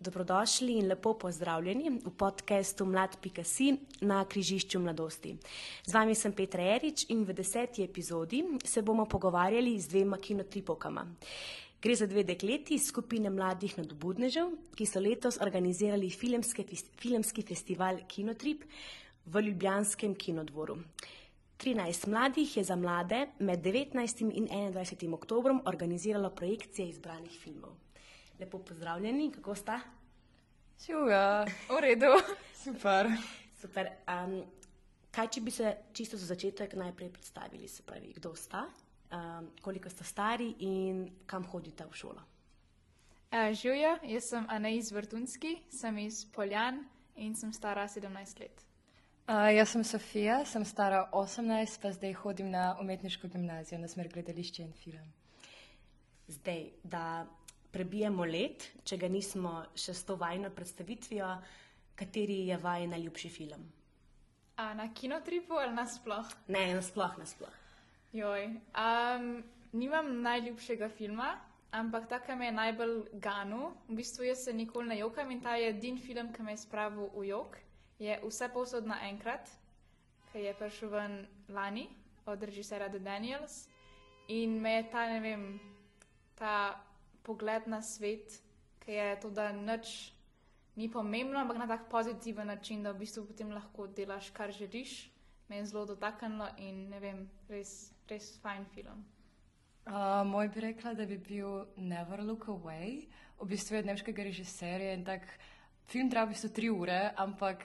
Dobrodošli in lepo pozdravljeni v podkastu Mlad.si na križišču mladosti. Z vami sem Petra Erič in v deseti epizodi se bomo pogovarjali z dvema kinotripovkama. Gre za dve dekleti iz skupine mladih nadobudnežev, ki so letos organizirali filmske, filmski festival Kinotrip v Ljubljanskem kinodvoru. 13 mladih je za mlade med 19. in 21. oktobrom organiziralo projekcije izbranih filmov. Lepo pozdravljeni, kako sta? Žuga, v redu, super. Super. Um, kaj, če bi se čisto za začetek najprej predstavili, se pravi, kdo sta, um, koliko sta stari in kam hodite v šolo? Uh, Žuja, jaz sem Anais Vrtunski, sem iz Poljan in sem stara 17 let. Uh, jaz sem Sofija, sem stara 18, pa zdaj hodim na umetniško gimnazijo, na smer gledališče in film. Zdaj, da prebijemo let, če ga nismo še s to vajno predstavitvijo, kateri je vaj najljubši film? A na kinotripu ali nasploh? Ne, nasploh, nasploh. Joj, um, nimam najljubšega filma, ampak ta, ki me je najbolj ganu, v bistvu jaz se nikoli ne jokam in ta je edin film, ki me je spravil v jok je vse posod naenkrat, ki je prišel ven lani od režisera The Daniels. In me je ta, ne vem, ta pogled na svet, ki je to, da nič ni pomembno, ampak na tak pozitiven način, da v bistvu potem lahko delaš, kar želiš, me je zelo dotaknilo in ne vem, res, res fajn film. Uh, moj bi rekla, da bi bil Never Look Away, v bistvu je nemškega režiserja in tak film traja v bistvu tri ure, ampak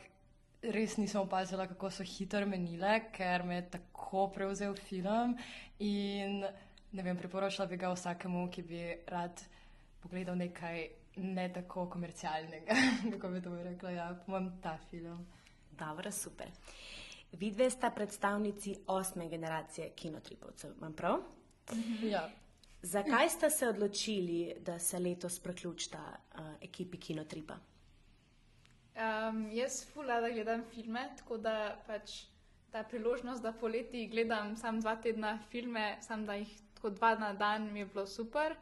res nisem opazila, kako so hitro menile, ker me je tako prevzel film. In ne vem, priporočila bi ga vsakemu, ki bi rad pogledal nekaj ne tako komercialnega, kako bi to rekla. Ja, pomem ta film. Dobro, super. Vidve sta predstavnici osme generacije kinotripovcev, imam prav? Mhm. Ja. Zakaj ste se odločili, da se letos priključita uh, ekipi Kinotripa? Um, jaz fulada gledam filme, tako da pač ta priložnost, da poleti gledam samo dva tedna filme, samo da jih tako dva na dan, mi je bilo super.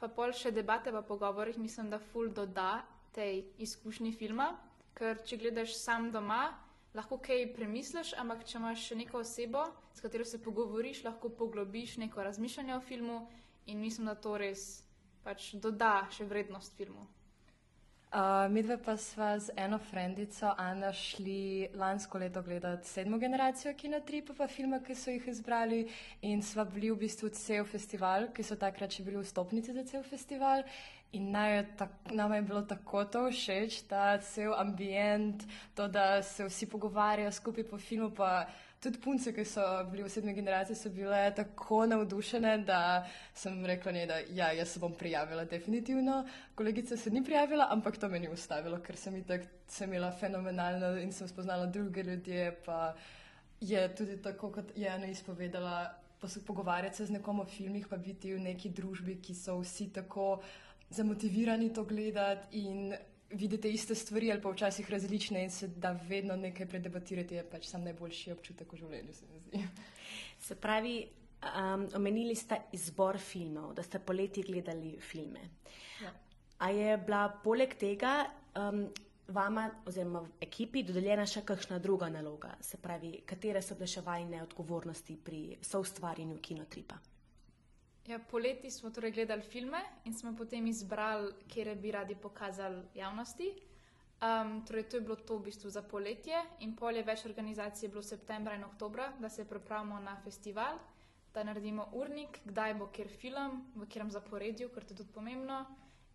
Pa pol še debate, pa pogovorih, mislim, da ful doda tej izkušnji filma, ker če gledaš sam doma, lahko kaj premisliš, ampak če imaš še neko osebo, s katero se pogovoriš, lahko poglobiš neko razmišljanje o filmu in mislim, da to res pač doda še vrednost filmu. Uh, mi dve pa sva z eno frendico, Ana, šli lansko leto gledati sedmo generacijo kinotripa, pa filme, ki so jih izbrali, in sva bili v bistvu cel festival, ki so takrat še bili vstopnici za cel festival. In nam je bilo tako to všeč, ta cel ambient, to, da se vsi pogovarjajo skupaj po filmu. Pa, tudi punce, ki so bili v sedmi generaciji, so bile tako navdušene, da sem rekla, ne, da ja, jaz se bom prijavila, definitivno. Kolegica se ni prijavila, ampak to me ni ustavilo, ker sem imela fenomenalno in sem spoznala druge ljudi. Pa je tudi tako, kot je ena izpovedala, pogovarjati se z nekom o filmih, pa biti v neki družbi, ki so vsi tako zamotivirani to gledati vidite iste stvari ali pa včasih različne in se da vedno nekaj predebatirati, je pač sam najboljši občutek v življenju, se mi zdi. Se pravi, um, omenili ste izbor filmov, da ste poleti gledali filme. Ja. A je bila poleg tega um, vama oziroma ekipi dodeljena še kakšna druga naloga? Se pravi, katere so bile še vajne odgovornosti pri soustvarjanju kinotripa? Ja, poleti smo torej gledali filme in smo potem izbrali, kje bi radi pokazali javnosti. Um, torej, to je bilo to v bistvu za poletje, in pol je več organizacij bilo septembra in oktobra, da se pripravimo na festival, da naredimo urnik, kdaj bo kjer film, v katerem zaporedju, ker to je tudi pomembno.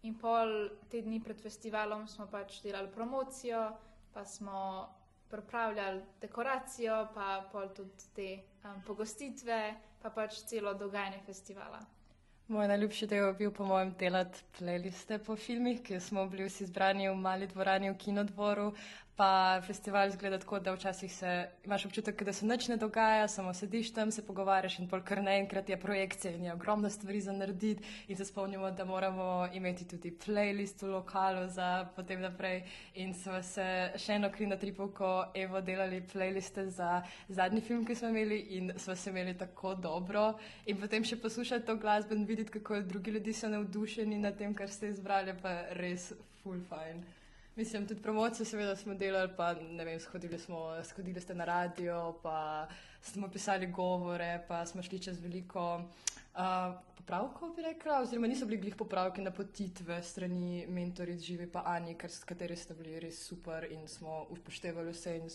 In pol te dni pred festivalom smo pač delali promocijo, pa smo pripravljali dekoracijo, pa pol tudi te um, pogostitve pa pač celo dogajanje festivala. Moj najljubši del je bil, po mojem, delati playliste po filmih, ki smo bili vsi zbrani v mali dvorani v kinodvoru, pa festival izgleda tako, da včasih se, imaš občutek, da se nič ne dogaja, samo sediš tam, se pogovarjaš in polk naenkrat je projekcija in je ogromno stvari za narediti in se spomnimo, da moramo imeti tudi playlist v lokalu za potem naprej in smo se še eno krino tripovko Evo delali playliste za zadnji film, ki smo imeli in smo se imeli tako dobro in potem še poslušati to glasbo in videti kako drugi ljudje so navdušeni nad tem, kar ste izbrali, pa res full fine. Mislim, tudi promocijo seveda smo delali, pa ne vem, shodili smo, shodili ste na radio, pa smo pisali govore, pa smo šli čez veliko uh, popravkov, bi rekla, oziroma niso bili glih popravki na potitve strani mentoric Živi pa Ani, ker s kateri ste bili res super in smo upoštevali vse in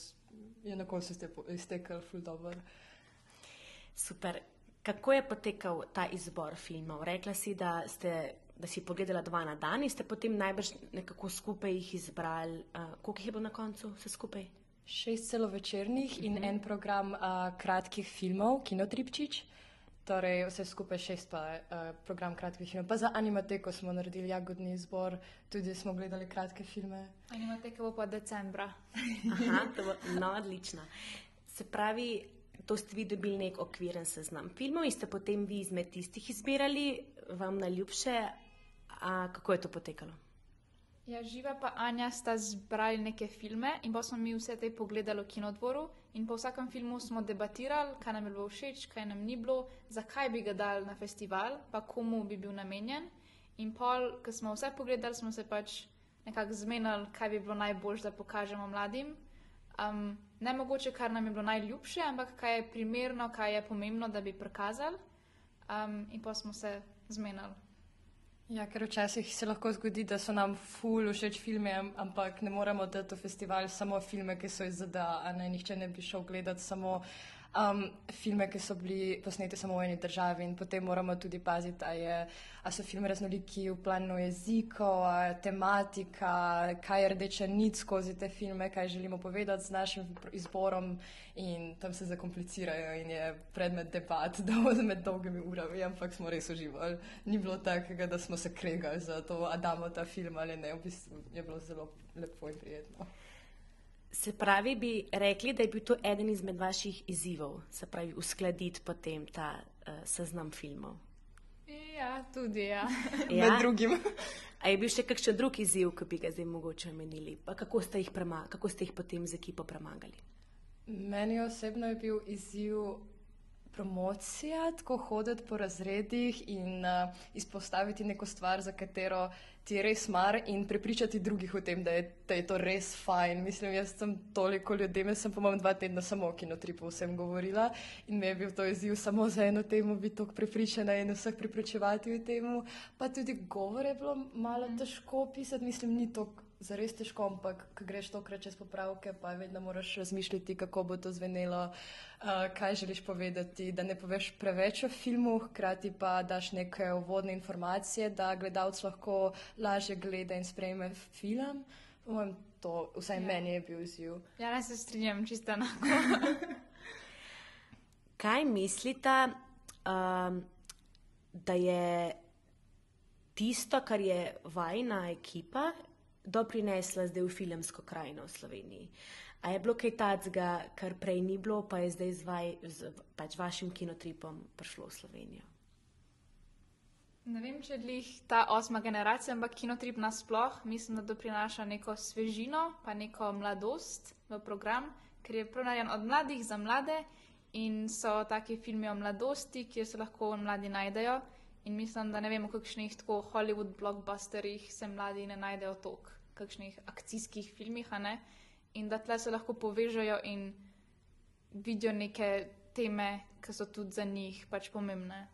je na koncu ste iztekali full dobro. Super. Kako je potekal ta izbor filmov? Rekla si, da, ste, da si pogledala dva na dan in ste potem najbrž nekako skupaj jih izbrali. Uh, koliko jih je bilo na koncu vse skupaj? Šest celovečernih in mhm. en program uh, kratkih filmov, Kinotripčič. Torej, vse skupaj šest, pa uh, program kratkih filmov. Pa za animateko smo naredili jagodni izbor, tudi smo gledali kratke filme. Animateka bo pa decembra. Aha, to bo no, odlično. Se pravi, to ste vi dobili nek okviren seznam filmov in ste potem vi izmed tistih izbirali, vam najljubše, a kako je to potekalo? Ja, Živa pa Anja sta zbrali neke filme in pa smo mi vse te pogledali v kinodvoru in po vsakem filmu smo debatirali, kaj nam je bilo všeč, kaj nam ni bilo, zakaj bi ga dali na festival, pa komu bi bil namenjen. In pol, ko smo vse pogledali, smo se pač nekako zmenili, kaj bi bilo najbolj, da pokažemo mladim. Um, ne mogoče, kar nam je bilo najljubše, ampak kaj je primerno, kaj je pomembno, da bi prikazali. Um, in pa smo se zmenili. Ja, ker včasih se lahko zgodi, da so nam ful všeč filme, ampak ne moremo dati v festival samo filme, ki so iz ZDA, nihče ne bi šel gledati samo um, filme, ki so bili posneti samo v eni državi in potem moramo tudi paziti, ali so filme raznoliki v planu jezikov, tematika, kaj je rdeča nit skozi te filme, kaj želimo povedati z našim izborom in tam se zakomplicirajo in je predmet debat, bodo med dolgimi urami, ampak smo res uživali. Ni bilo takega, da smo se kregali za to, da damo ta film ali ne, v bistvu je bilo zelo lepo in prijetno. Se pravi, bi rekli, da je bil to eden izmed vaših izzivov, se pravi, uskladiti potem ta uh, seznam filmov. Ja, tudi ja. ja? med drugim. A je bil še kakšen drug izziv, ki bi ga zdaj mogoče omenili? Pa kako ste jih, prema, kako ste jih potem z ekipo premagali? Meni osebno je bil izziv promocija, tako hoditi po razredih in uh, izpostaviti neko stvar, za katero ti je res mar in prepričati drugih o tem, da je, da je to res fajn. Mislim, jaz sem toliko ljudi, jaz sem pomem dva tedna samo o kinotripu vsem govorila in mi je bil to izziv samo za eno temo biti tako prepričana in vseh prepričevati v temu. Pa tudi govore je bilo malo težko pisati, mislim, ni to zares težko, ampak ko greš tokrat čez popravke, pa vedno moraš razmišljati, kako bo to zvenelo, uh, kaj želiš povedati, da ne poveš preveč o filmu, hkrati pa daš neke uvodne informacije, da gledalec lahko lažje gleda in sprejme film. Povem, to vsaj ja. meni je bil izziv. Ja, ne se strinjam, čisto enako. kaj mislite, um, da je tisto, kar je vajna ekipa, doprinesla zdaj v filmsko krajino v Sloveniji. A je bilo kaj takega, kar prej ni bilo, pa je zdaj z, vaj, z pač vašim kinotripom prišlo v Slovenijo? Ne vem, če je ta osma generacija, ampak kinotrip nasploh mislim, da doprinaša neko svežino, pa neko mladost v program, ker je pronajen od mladih za mlade in so taki filmi o mladosti, kjer se lahko mladi najdejo. In mislim, da ne vem, v kakšnih tako Hollywood blockbusterjih se mladi ne najdejo toliko kakšnih akcijskih filmih, in da tle se lahko povežejo in vidijo neke teme, ki so tudi za njih pač pomembne.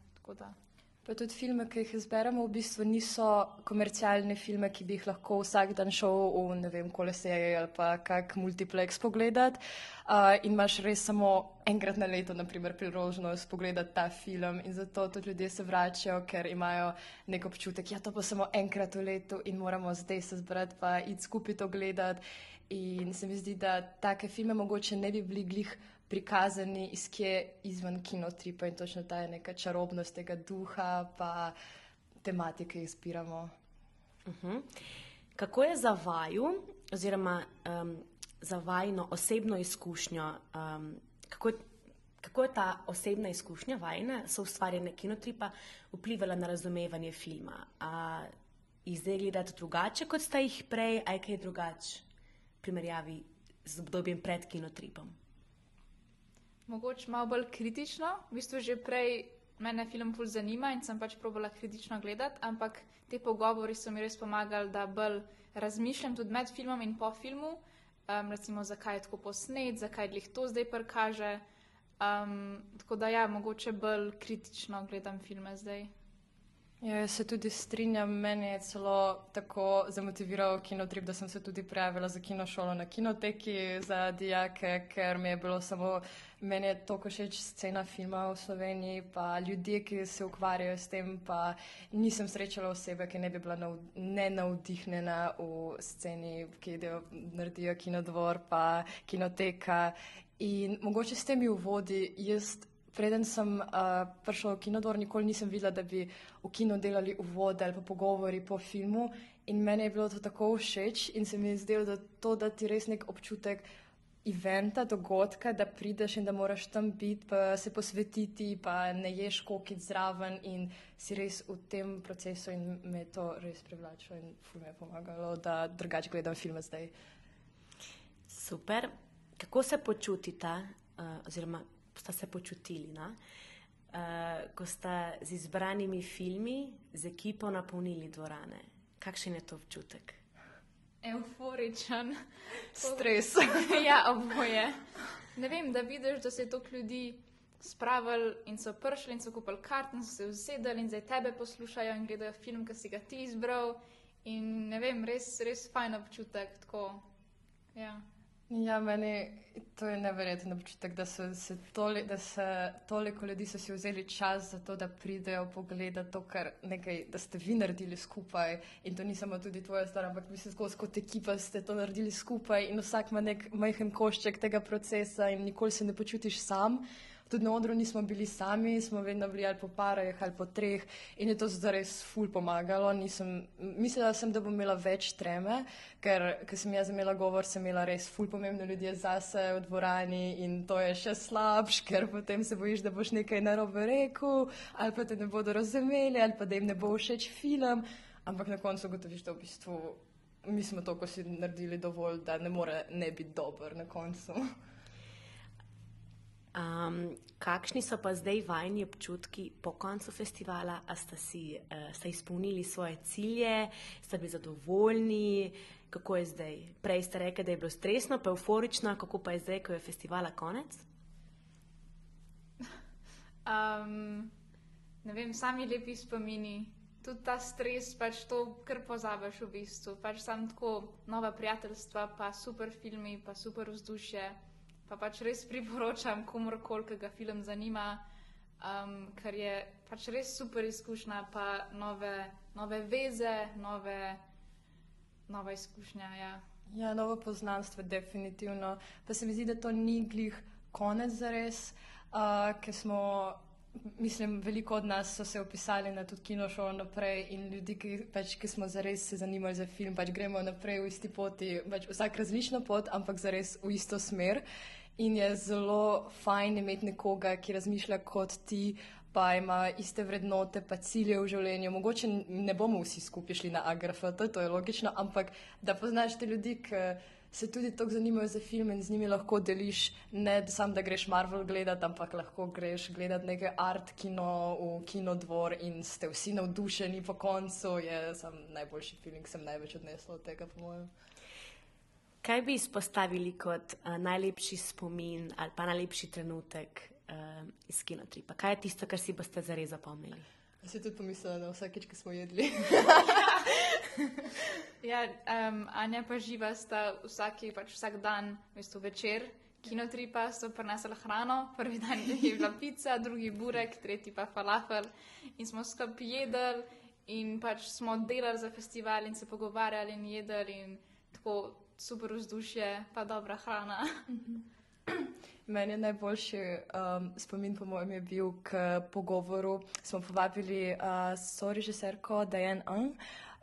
Pa tudi filme, ki jih izberemo, v bistvu niso komercialne filme, ki bi jih lahko vsak dan šel v ne vem, koleseje ali pa kak multiplex pogledati. Uh, in imaš res samo enkrat na leto, naprimer, priložnost pogledati ta film. In zato tudi ljudje se vračajo, ker imajo nek občutek, da ja, to bo samo enkrat v letu in moramo zdaj se zbrati pa iti skupaj to gledati. In se mi zdi, da take filme mogoče ne bi bili glih prikazani iz kje izven kinotripa in točno ta je neka čarobnost tega duha, pa tematike, ki jih zbiramo. Uh mhm. -huh. Kako je za vaju, oziroma um, za vajno osebno izkušnjo, um, kako, kako je ta osebna izkušnja vajna, so ustvarjene kinotripa, vplivala na razumevanje filma? A jih zdaj gledate drugače, kot ste jih prej, aj kaj drugače v primerjavi z obdobjem pred kinotripom? Mogoče malo bolj kritično. V bistvu že prej mene film ful zanima in sem pač probala kritično gledati, ampak te pogovori so mi res pomagali, da bolj razmišljam tudi med filmom in po filmu, um, recimo zakaj je tako posnet, zakaj jih to zdaj prikaže. Um, tako da ja, mogoče bolj kritično gledam filme zdaj. Ja, se tudi strinjam, meni je celo tako zamotiviral kinotrip, da sem se tudi prijavila za kinošolo na kinoteki za dijake, ker mi je bilo samo, meni je to všeč scena filma v Sloveniji, pa ljudje, ki se ukvarjajo s tem, pa nisem srečala osebe, ki ne bi bila nav, ne navdihnjena v sceni, ki idejo, naredijo kinodvor, pa kinoteka. In mogoče s temi uvodi jaz preden sem uh, prišla v kinodvor, nikoli nisem videla, da bi v kinu delali uvode ali pa pogovori po filmu. In meni je bilo to tako všeč in se mi je zdelo, da to da ti res nek občutek eventa, dogodka, da prideš in da moraš tam biti, pa se posvetiti, pa ne ješ kokit zraven in si res v tem procesu in me je to res privlačilo in ful mi je pomagalo, da drugače gledam filme zdaj. Super. Kako se počutite, uh, oziroma sta se počutili, no? uh, ko sta z izbranimi filmi, z ekipo napolnili dvorane. Kakšen je to občutek? Euforičen, stres. ja, oboje. Ne vem, da vidiš, da se je toliko ljudi spravili in so prišli in so kupili kart in so se usedeli in zdaj tebe poslušajo in gledajo film, ki si ga ti izbral. In ne vem, res, res fajn občutek. Tako, ja. Ja, meni to je neverjeten občutek, da, se toli, da se toliko ljudi so si vzeli čas za to, da pridejo pogledati to, kar nekaj, da ste vi naredili skupaj. In to ni samo tudi tvoja stvar, ampak vi ste skozi kot ekipa ste to naredili skupaj in vsak ima nek majhen košček tega procesa in nikoli se ne počutiš sam. Tudi na odru nismo bili sami, smo vedno bili ali po parah ali po treh in je to zares ful pomagalo. Nisem, mislila sem, da bom imela več treme, ker ko sem jaz imela govor, sem imela res ful pomembne ljudi zase v dvorani in to je še slabš, ker potem se bojiš, da boš nekaj narobe rekel ali pa te ne bodo razumeli ali pa da jim ne bo všeč film. Ampak na koncu gotoviš, da v bistvu mi smo to, ko si naredili dovolj, da ne more ne biti dober na koncu. Um, kakšni so pa zdaj vajni občutki po koncu festivala? A ste si uh, ste izpolnili svoje cilje, ste bili zadovoljni? Kako je zdaj? Prej ste rekli, da je bilo stresno, pa euforično, kako pa je zdaj, ko je festivala konec? Um, ne vem, sami lepi spomini. Tudi ta stres, pač to, kar pozabiš v bistvu. Pač sam tako nova prijateljstva, pa super filmi, pa super vzdušje pa pač res priporočam komorkoli, ki ga film zanima, um, ker je pač res super izkušnja, pa nove, nove veze, nove, nove izkušnje. Ja. ja, novo poznanstvo, definitivno. Pa se mi zdi, da to ni glih konec za res, uh, ker smo. Mislim, veliko od nas so se opisali na tudi kinošolo naprej in ljudi, ki, pač, ki smo zares se zanimali za film, pač gremo naprej v isti poti, pač vsak različno pot, ampak zares v isto smer. In je zelo fajn imeti nekoga, ki razmišlja kot ti, pa ima iste vrednote, pa cilje v življenju. Mogoče ne bomo vsi skupaj šli na AGRFT, to je logično, ampak da poznaš te ljudi, ki se tudi tako zanimajo za film in z njimi lahko deliš, ne samo da greš Marvel gledati, ampak lahko greš gledati nekaj art kino v kinodvor in ste vsi navdušeni po koncu. Je sam najboljši film, ki sem največ odnesla od tega, po mojem. Kaj bi izpostavili kot uh, najlepši spomin ali pa najlepši trenutek uh, iz kinotripa? Kaj je tisto, kar si boste zares zapomnili? Jaz si tudi pomislila, da vsakeč, ki smo jedli. ja, um, Anja pa živa sta vsaki, pač vsak dan, mesto večer. Kinotripa so prinesli hrano, prvi dan je bila pica, drugi burek, tretji pa falafel. In smo skupaj jedli in pač smo delali za festival in se pogovarjali in jedli in tako super vzdušje, pa dobra hrana. Meni je najboljši um, spomin, po mojem, je bil k pogovoru. Smo povabili uh, so režiserko Diane Ang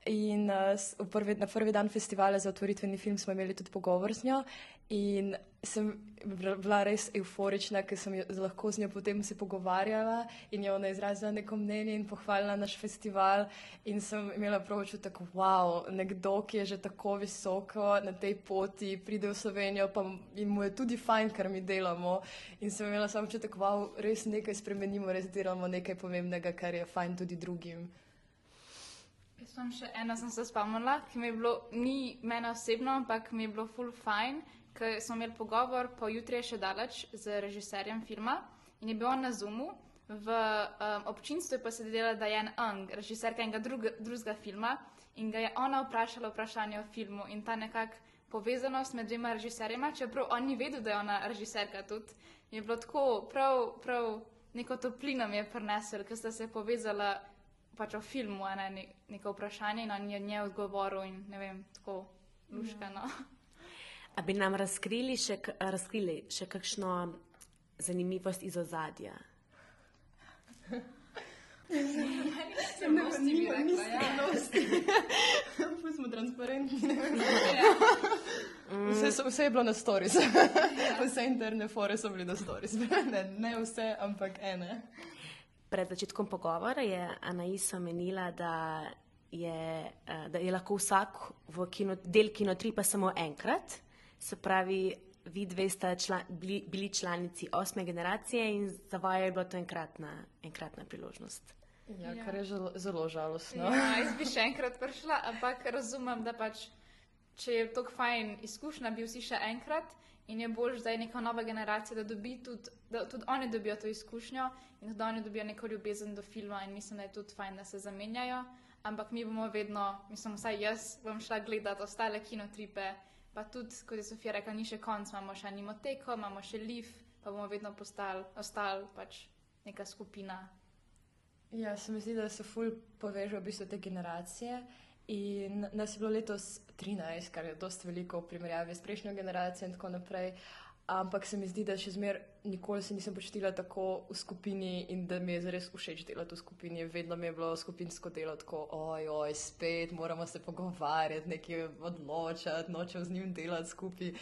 In uh, prvi, na prvi dan festivala za otvoritveni film smo imeli tudi pogovor z njo. In sem bila res euforična, ker sem jo, lahko z njo potem se pogovarjala in je ona izrazila neko mnenje in pohvalila naš festival. In sem imela prav občutek, wow, nekdo, ki je že tako visoko na tej poti, pride v Slovenijo in mu je tudi fajn, kar mi delamo. In sem imela samo občutek, wow, res nekaj spremenimo, res delamo nekaj pomembnega, kar je fajn tudi drugim. Sem še ena, sem se spomnila, ki mi je bilo, ni meni osebno, ampak mi je bilo full fine, ker smo imeli pogovor, po jutri je še daleč z režiserjem filma in je bil on na Zoomu. V um, občinstvu je pa se delala Diane Ung, režiserka enega druga, drugega filma in ga je ona vprašala vprašanje o filmu in ta nekak povezanost med dvema režiserjema, čeprav on ni vedel, da je ona režiserka tudi, je bilo tako prav, prav neko toplino mi je prinesel, ker sta se povezala pač o filmu, ne, neko vprašanje in on je nje odgovoril in ne vem, tako luškano. A bi nam razkrili še, razkrili še kakšno zanimivost iz ozadja? Ne, smo transparentni. Vse, so, vse je bilo na stories. Vse interne fore so bili na stories. Ne, ne vse, ampak ene. Pred začetkom pogovora je Anaisa menila, da je, eh, da je lahko vsak v kino, del kinotripa samo enkrat. Se pravi, vi dve ste član, bili, bili članici osme generacije in za vaju je bila to enkratna, enkratna priložnost. Ja, kar je žal, zelo žalostno. Ja, jaz bi še enkrat prišla, ampak razumem, da pač, če je tako fajn izkušnja, bi vsi še enkrat in je bolj zdaj neka nova generacija, da, tudi, da tudi oni dobijo to izkušnjo in da oni dobijo neko ljubezen do filma in mislim, da je tudi fajn, da se zamenjajo. Ampak mi bomo vedno, mislim, vsaj jaz bom šla gledati ostale kinotripe, pa tudi, kot je Sofija rekla, ni še konc, imamo še animoteko, imamo še liv, pa bomo vedno postali, ostali pač neka skupina. Ja, se mi zdi, da se ful povežejo v bistvu te generacije. In nas je bilo letos 13, kar je dosta veliko v primerjavi s prejšnjo generacijo in tako naprej. Ampak se mi zdi, da še zmeraj nikoli se nisem počutila tako v skupini in da mi je zares všeč delati v skupini. Vedno mi je bilo skupinsko delo tako, oj, oj, spet moramo se pogovarjati, nekaj odločati, nočem z njim delati skupaj.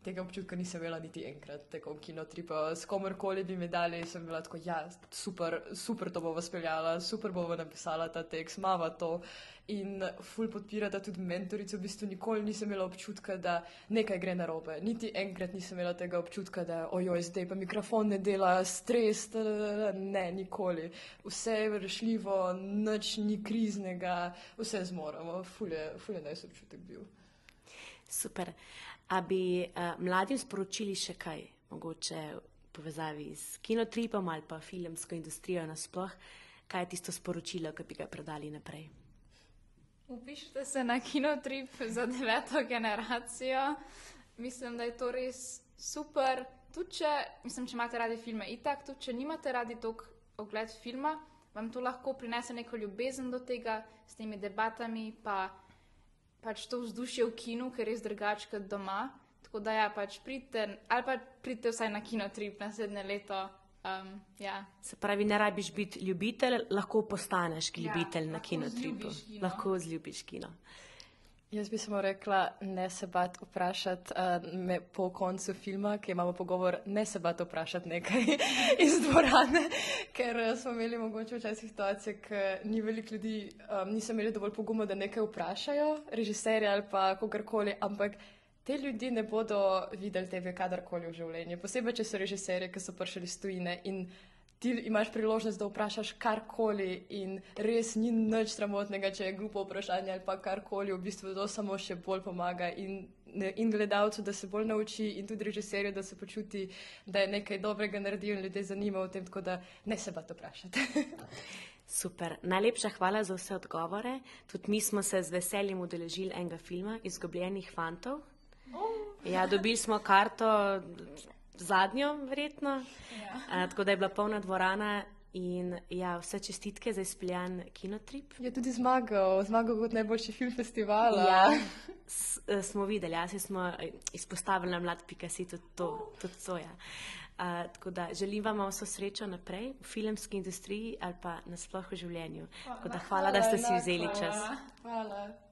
Tega občutka nisem imela niti enkrat, tako kinotripa. S komorkoli bi mi dali, sem bila tako, ja, super, super to bomo speljala, super bomo napisala ta tekst, mava to. In ful podpirata tudi mentorico, v bistvu nikoli nisem imela občutka, da nekaj gre na robe. Niti enkrat nisem imela tega občutka, da ojoj, zdaj pa mikrofon ne dela, stres, ne, nikoli. Vse je rešljivo, nič ni kriznega, vse zmoremo. Ful je, ful je naj se občutek bil. Super. A bi uh, mladim sporočili še kaj, mogoče v povezavi s kinotripom ali pa filmsko industrijo nasploh, kaj je tisto sporočilo, ki bi ga predali naprej? Upišite se na kinotrip za deveto generacijo. Mislim, da je to res super. Tudi če, mislim, če imate radi filme, itak, tudi če nimate radi tog ogled filma, vam to lahko prinese neko ljubezen do tega s temi debatami, pa pač to vzdušje v kinu, ker je res drugače kot doma. Tako da ja, pač pridite, ali pa pridite vsaj na kinotrip naslednje leto. Um, ja. Se pravi, ne rabiš biti ljubitelj, lahko postaneš ja, ljubitelj ja, na kinotripu. Lahko zljubiš kino. Jaz bi samo rekla, ne se bat vprašati uh, po koncu filma, ki imamo pogovor, ne se bat vprašati nekaj iz dvorane, ker uh, smo imeli mogoče včasih situacije, ker ni veliko ljudi, um, niso imeli dovolj poguma, da nekaj vprašajo, režiserje ali pa kogarkoli, ampak te ljudi ne bodo videli tebe kadarkoli v življenju. Posebej, če so režiserje, ki so prišli iz tujine in ti imaš priložnost, da vprašaš karkoli in res ni nič sramotnega, če je glupo vprašanje ali pa karkoli, v bistvu to samo še bolj pomaga in, in gledalcu, da se bolj nauči in tudi režiserju, da se počuti, da je nekaj dobrega naredil in ljudi zanima v tem, tako da ne se bat vprašati. Super. Najlepša hvala za vse odgovore. Tudi mi smo se z veseljem udeležili enega filma Izgubljenih fantov. Ja, dobili smo karto zadnjo, verjetno. Ja. Uh, tako da je bila polna dvorana. In ja, vse čestitke za izpeljan kinotrip. Je tudi zmagal, zmagal kot najboljši film festivala. Ja, s, smo videli, jaz smo izpostavili na mlad Picasso tudi to. Tudi to ja. Uh, tako da želim vam vso srečo naprej v filmski industriji ali pa nasploh v življenju. Tako da hvala, da ste si vzeli čas. Hvala.